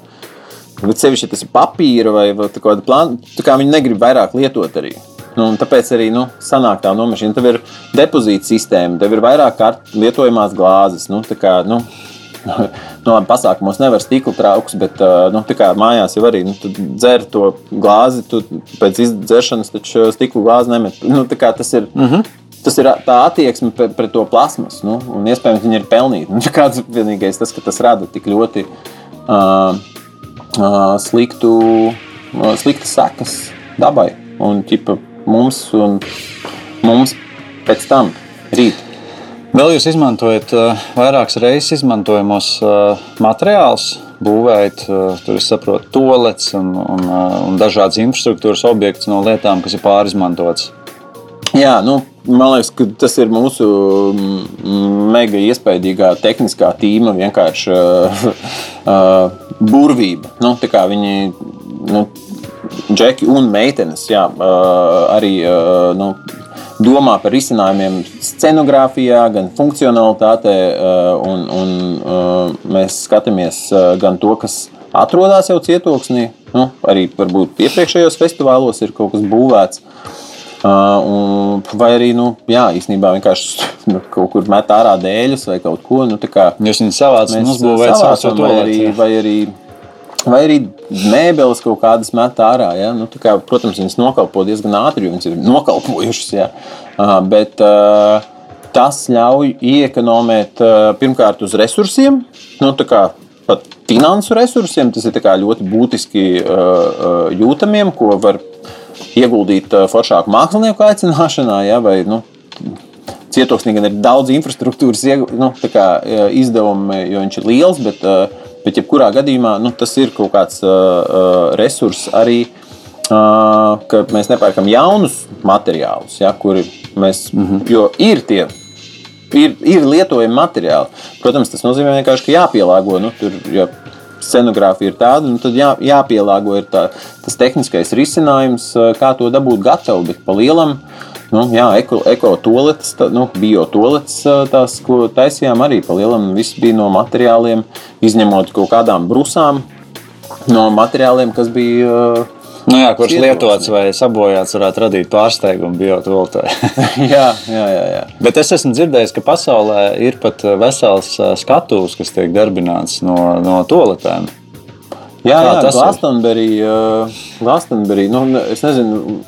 Bet sevišķi, tas ir papīra vai, vai kāda plāna, tā kā viņi negrib vairāk lietot arī. Nu, tāpēc arī nu, sanāk tā nomašīna. Tev ir depozīta sistēma, tev ir vairāk kārt lietojamās glāzes. Nu, tā kā, nu, [laughs] nu, labi, pasākumos nevar stikla trauks, bet ā, nu, mājās jau arī nu, dzer to glāzi. Tu pēc izdzeršanas taču stikla glāzi nemet. Nu, tas ir. Mm -hmm. Tas ir tā attieksme pret, pret to plasmas, nu, un iespējams viņi ir pelnīti. [laughs] Nu, kāds vienīgais tas, ka tas rada tik ļoti uh, uh, sliktu, sliktas sekas dabai un ķipa, mums, un mums pēc tam rīt. Vēl jūs izmantojat vairākas reizes izmantojamos materiālus, būvējat, tur es saprotu, tolets un, un, un dažādas infrastruktūras objektus no lietām, kas ir pārizmantotas. Jā, nu, man liekas, ka tas ir mūsu mega iespaidīgā tehniskā tīma vienkārši uh, [laughs] uh, burvība. Nu, viņi, nu, džeki un meitenes, jā, arī nu, domā par risinājumiem scenogrāfijā, gan funkcionalitātē, un, un mēs skatāmies gan to, kas atrodas jau cietoksnī, nu, arī varbūt iepriekšējos festivālos ir kaut kas būvēts. Uh, un, vai arī, nu, jā, īstenībā vienkārši [laughs] nu, kaut kur met ārā dēļus vai kaut ko. Nu, kā Jūs viņus savācat uzbūvējat savācam, savu vai arī, vai arī Vai arī mēbeles kaut kādas met ārā. Ja? Nu, kā, protams, viņas nokalpo diezgan ātri, jo viņas ir nokalpojušas. Ja? Uh, bet uh, tas ļauj iekonomēt uh, pirmkārt uz resursiem. Nu, kā, pat finansu resursiem tas ir ļoti būtiski uh, jūtamiem, ko var ieguldīt foršāku mākslinieku aicināšanā. Ja? Vai, nu, Cietoksnī gan ir daudz infrastruktūras nu, kā, izdevumi, jo viņš ir liels, bet Bet, jebkurā gadījumā, nu, tas ir kaut kāds uh, resurss arī, uh, ka mēs nepērkam jaunus materiālus, ja, kuri mēs, mm -hmm. jo ir tie. Ir, ir lietojami materiāli. Protams, tas nozīmē ka jāpielāgo. Nu, tur, ja scenogrāfija ir tāda, nu, tad jā, jāpielāgo tā, tas tehniskais risinājums, uh, kā to dabūt gatavu. Bet pa lielam uh, Nu, jā, ekotoaletes, eko nu, biotoaletes, tās, ko taisījām, arī pa lielam viss bija no materiāliem, izņemot kaut kādām brusām, no materiāliem, kas bija. Nu jā, kurš lietots vai sabojāts, varētu radīt pārsteigumu biotoletē. [laughs] jā, jā, jā, jā. Bet es esmu dzirdējis, ka pasaulē ir pat vesels skatuves, kas tiek darbināts no, no toaletēm. Jā, jā tas Glastonbury, uh, Glastonbury nu, es nezinu,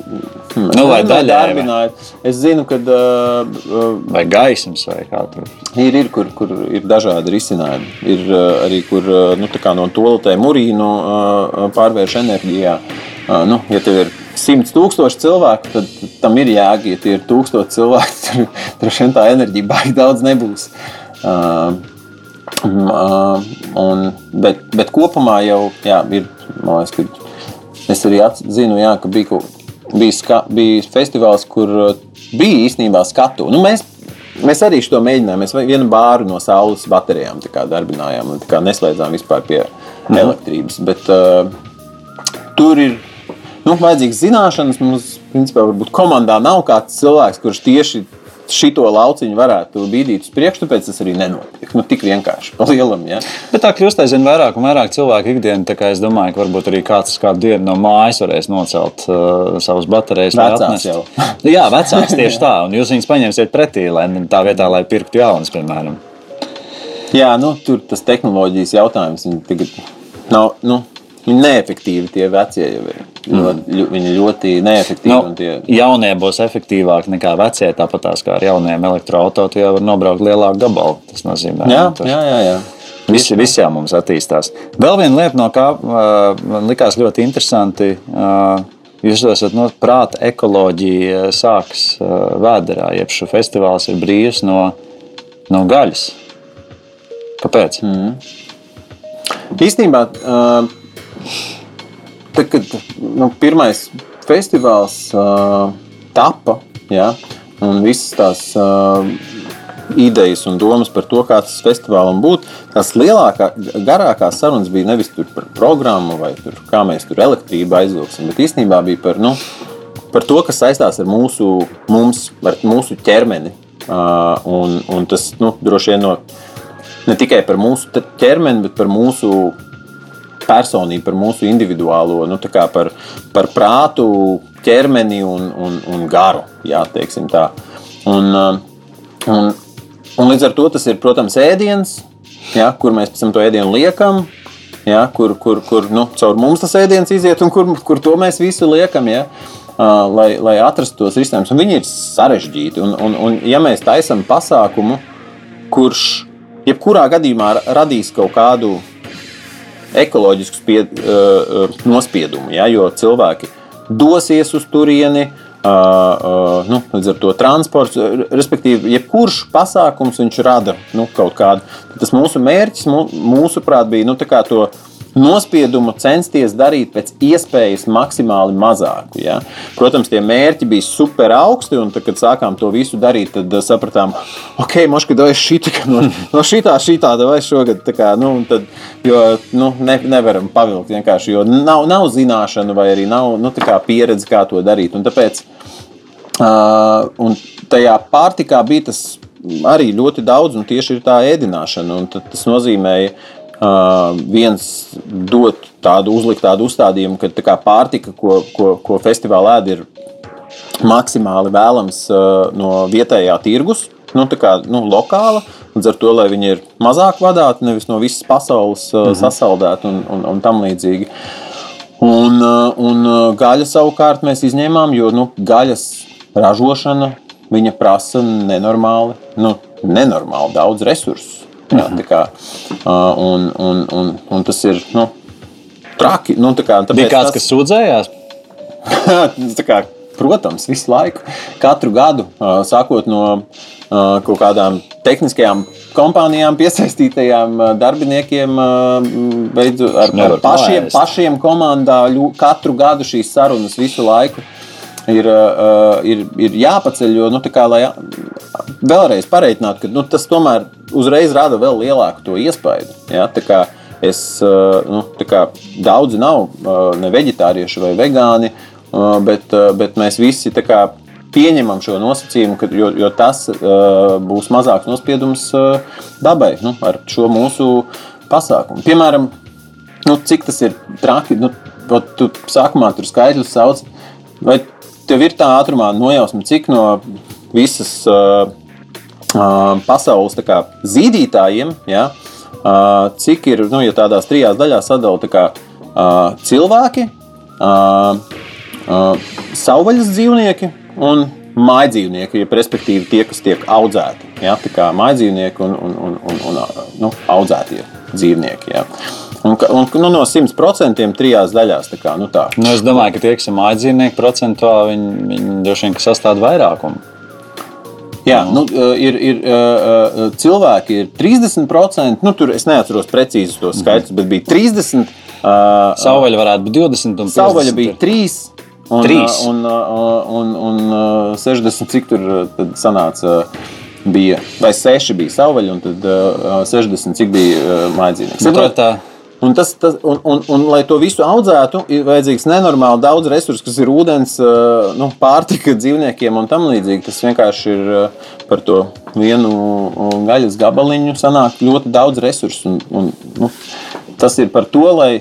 hmm, nu, vai daļai. Es zinu, ka. Uh, vai gaismas vai kā tur. Ir, ir, kur, kur ir dažādi risinājumi. Ir uh, arī, kur uh, nu, no toaletēm urīnu uh, pārvērš enerģijā. Uh, nu, ja tev ir simts tūkstoši cilvēku, tad tam ir jēga. Ja tie ir tūkstoši cilvēki, [laughs] tad droši vien tā enerģija baigi daudz nebūs. Uh, Uh, un, bet, bet kopumā jau jā, ir. Liekas, es arī zinu, jā, ka bija, bija, ska, bija festivāls, kur uh, bija īstenībā skatu. Nu, mēs, mēs arī to mēģinājām. Mēs vienu bāru no saules baterijām darbinājām un neslēdzām vispār pie mhm. elektrības. Bet, uh, tur ir nu, vajadzīgas zināšanas. Mums, principā, varbūt komandā nav kāds cilvēks, kurš tieši šito lauciņu varētu bīdīt uz priekšu, tāpēc tas arī nenotiek. Nu, tik vienkārši, pa lielam. Ja? Bet tā kļūst aizvien vairāk un vairāk cilvēku ikdienā. Es domāju, ka varbūt arī kāds kādu dienu no mājas varēs nocelt uh, savas baterijas. Vecās jau. Jā, vecās tieši [laughs] tā. Un jūs viņus paņemsiet pretī, lai tā vietā, lai pirktu jaunas, piemēram. Jā, nu, tur tas tehnoloģijas jautājums tagad nav. Nu, Viņi neefektīvi tie vecie jau ir. Mm. Viņi ļoti neefektīvi. Nu, tie... Jaunie būs efektīvāki nekā vecie. Tāpat kā ar jauniem elektroautoriem, jau var nobraukt lielāku gabalu. Tas nozīmē, jā, ka jā, jā, jā. Visi, visi jau mums attīstās. Vēl viena lieta, no kā man likās ļoti interesanti. Jūs esat no prāta ekoloģija sākas vēderā, jeb šis festivāls ir brīvs no, no gaļas. Kāpēc? Mm. Īstenībā uh, Tad, kad nu, pirmais festivāls uh, tapa, ja, un visas tās uh, idejas un domas par to, kā tas festivālam būtu, tās lielākā, garākās sarunas bija nevis par programmu vai tur, kā mēs tur elektrību aizvilksim, bet īstenībā bija par, nu, par to, kas saistās ar mūsu, mums, ar mūsu ķermeni. Uh, un, un tas nu, droši vien no, ne tikai par mūsu ķermeni, bet par mūsu personību, par mūsu individuālo, nu, par, par prātu, ķermeni un, un, un garu. Jā. Un, um, un, un līdz ar to tas ir, protams, ēdiens, jā, kur mēs pēc tam to ēdienu liekam. Ja, kur kur, kur nu, caur mums tas ēdiens iziet, un kur, kur to mēs visu liekam, ja, uh, lai, lai atrastu tos risinājumus. Viņi ir sarežģīti. Un, un, un, ja mēs taisām pasākumu, kurš jebkurā gadījumā radīs kaut kādu ekoloģisku spied, uh, nospiedumu, ja, jo cilvēki dosies uz turieni. Uh, uh, nu, līdz ar to transports, respektīvi, jebkurš pasākums viņš rada nu, kaut kādu. Tas mūsu mērķis, mūsuprāt, bija nu, to nospiedumu censties darīt pēc iespējas maksimāli mazāku. Ja? Protams, tie mērķi bija super augsti, un tad, kad sākām to visu darīt, tad uh, sapratām, ok, moškā vai šī no, no šitā, šitā vai šogad. Kā, nu, tad, jo nu, ne, nevaram pavilkt vienkārši, jo nav, nav zināšanu vai arī nav nu, pieredze, kā to darīt. Un tāpēc uh, un tajā pārtikā bija tas arī ļoti daudz, un tieši ir tā ēdināšana. Tas nozīmēja, Uh, viens dot tādu, uzlikt tādu uzstādījumu, ka tā pārtika, ko, ko, ko festivālā ēd, ir maksimāli vēlams uh, no vietējā tirgus, nu, kā, nu, lokāla. Līdz ar to, lai viņi ir mazāk vadāti, nevis no visas pasaules mm -hmm. sasaldēti un, un, un tam līdzīgi. Un, un gaļa savukārt mēs izņēmām, jo nu, gaļas ražošana prasa nenormāli, nu, nenormāli daudz resursu. Jā, kā, un, un, un, un tas ir nu, traki. Nu, kā, Bija kāds, kas sūdzējās? [laughs] kā, protams, visu laiku, katru gadu, sākot no kaut kādām tehniskajām kompānijām, piesaistītajām darbiniekiem, beidzot ar, ar pašiem, pašiem komandā, katru gadu šīs sarunas visu laiku. Ir, uh, ir, ir jāpaceļ, jo, nu, kā, lai vēlreiz pareiķinātu, ka nu, tas tomēr uzreiz rada vēl lielāku to iespaidu. Ja? Kā Es, uh, nu, kā daudzi nav uh, ne vegetārieši vai vegāni, bet, bet mēs visi kā pieņemam šo nosacījumu, ka, jo, jo tas būs mazāks nospiedums dabai nu, ar šo mūsu pasākumu. Piemēram, nu, cik tas ir traki, nu, tu sākumā tur skaitļus sauc, vai tev ir tā ātrumā nojausma, cik no visas uh, uh, pasaules kā, zīdītājiem, ja, uh, cik ir, nu, ja tādās trijās daļās sadala tā kā, uh, cilvēki, uh, uh, savvaļas dzīvnieki un mājdzīvnieki, jeb respektīvi tie, kas tiek audzēti. Ja, tā kā mājdzīvnieki un, un, un, un, un nu, audzētie dzīvnieki. Ja. Un, un, nu, no 100% trijās daļās. Kā, nu, tā. Nu, es domāju, ka tie, kas ir mājdzīvnieki, procentuāli viņi, viņi droši vien sastāv vairākumu. Jā, nu, ir, ir uh, cilvēki, ir 30%. Nu, tur es neatceros precīzi tos skaitļus, bet bija 30. Uh, Savvaļa varētu būt 20 un 50. Savvaļa bija 3. Un, un, un, un, un, un 60, cik tur sanāca, bija, vai 6 bija savvaļa, un tad uh, 60, cik bija uh, mājdzīvnieks. Un, tas, tas, un, un, un, lai to visu audzētu, ir vajadzīgs nenormāli daudz resursu, kas ir ūdens, uh, nu, pārtika dzīvniekiem un tam līdzīgi. Tas vienkārši ir uh, par to vienu gaļas gabaliņu, sanāk ļoti daudz resursu. Un, un, nu, tas ir par to, lai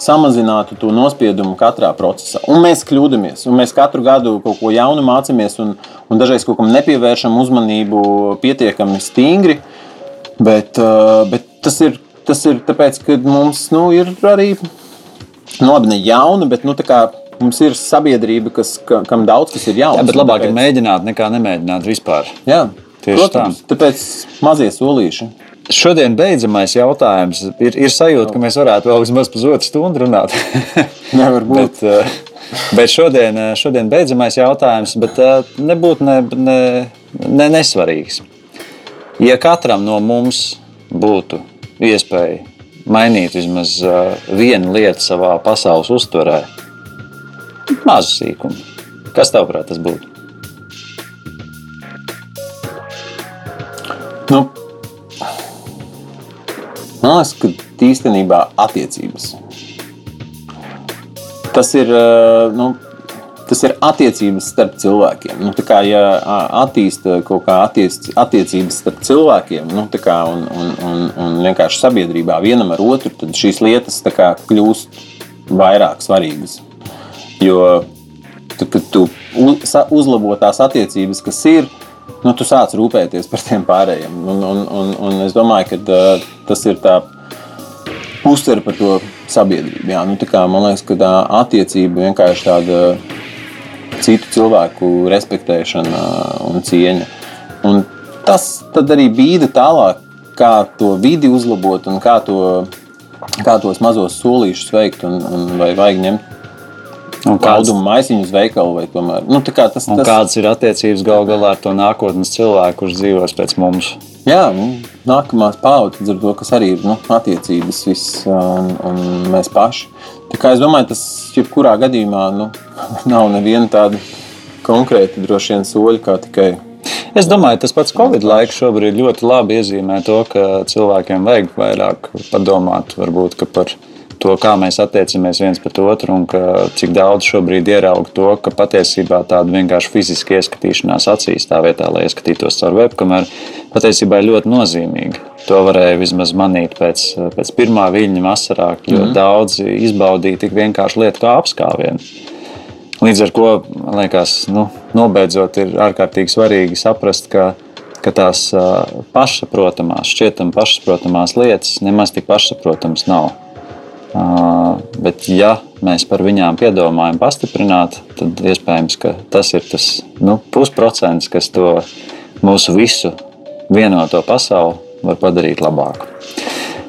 samazinātu to nospiedumu katrā procesā. Un mēs kļūdāmies, un mēs katru gadu kaut ko jaunu mācāmies, un, un dažreiz kaut kam nepievēršam uzmanību pietiekami stingri. Bet, uh, bet tas, ir, tas ir tāpēc, ka mums nu, ir arī nu, labi, ne jauna, bet nu, tā kā mums ir sabiedrība, kas, ka, kam daudz kas ir jauns. jā, bet labāk ir tāpēc- mēģināt nekā nemēģināt vispār. Jā, Tieši protams, tāpēc mazie solīši. Šodien beidzamais jautājums. Ir, ir sajūta, ka mēs varētu vēl vismaz pusotru stundu runāt. [laughs] Nevar būt. bet, eh, bet šodien, eh, šodien beidzamais jautājums, bet eh, nebūtu ne, ne, ne nesvarīgs. Ja katram no mums būtu iespēja mainīt vismaz vienu lietu savā pasaules uztverē, mazu sīkumu, kas tavāprāt tas būtu? Nu, man liekas, ka īstenībā attiecības. Tas ir, nu, tas ir attiecības starp cilvēkiem. Nu, tā kā, ja ā, attīsta kaut kā attiec, attiecības starp cilvēkiem nu, tā kā, un, un, un, un vienkārši sabiedrībā vienam ar otru, tad šīs lietas tā kā kļūst vairāk svarīgas. Jo tu, kad tu uzlabo tās attiecības, kas ir, nu, tu sāc rūpēties par tiem pārējiem. Un, un, un, un es domāju, ka uh, tas ir tā uztver par to sabiedrību. Jā, nu, tā kā, man liekas, ka tā attiecība vienkārši tāda citu cilvēku respektēšana un cieņa. Un tas arī bīda tālāk, kā to vidi uzlabot un kā, to, kā tos mazos solīšus veikt. Un, un vai vajag ņemt Un kāds, Kaudumu maisiņu uz veikalu vai tomēr. Nu, tas, tas, kādas ir attiecības gal galā ar to nākotnes cilvēku, kurš dzīvos pēc mums? Jā, nu, nākamās paudzes ar to, kas arī ir nu, attiecības viss, un, un mēs paši. Tā kā es domāju, tas jebkurā gadījumā nu, [laughs] nav neviena tāda konkrēta droši vien soļa, kā tikai Es domāju, tas pats Covid laiks šobrīd ļoti labi iezīmē to, ka cilvēkiem vajag vairāk padomāt varbūt, par to, kā mēs attiecamies viens pret otru, un ka, cik daudz šobrīd ieraug to, ka patiesībā tāda vienkārši fiziska ieskatīšanās acīs tā vietā, lai ieskatītos caur webkameru, patiesībā ļoti nozīmīga. To varēja vismaz manīt pēc, pēc pirmā viļņa vasarā, jo mm. daudzi izbaudīja tik vienkārši lietu kā apskāvienu. Līdz ar to, man liekas, nu, nobeidzot, ir ārkārtīgi svarīgi saprast, ka, ka tās pašsaprotamās, šķietam pašsaprotamās lietas nemaz tik pašsaprotamas nav. Bet, ja mēs par viņām piedomājam, pastiprināt, tad iespējams, ka tas ir tas nu, pusprocents, kas to mūsu visu vienoto pasauli var padarīt labāku.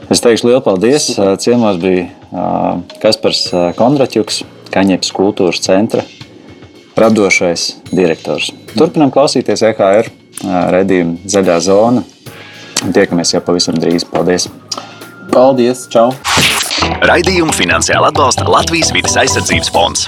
Es teikšu lielu paldies. Ciemos bija Kaspars Kondraķuks, Kaņepes kultūras centra radošais direktors. Turpinām klausīties EHR redzējumu Zaļā zona. Tiekamies jau pavisam drīz. Paldies! Paldies! Čau! Raidījumu finansiāli atbalsta Latvijas vidas aizsardzības fonds.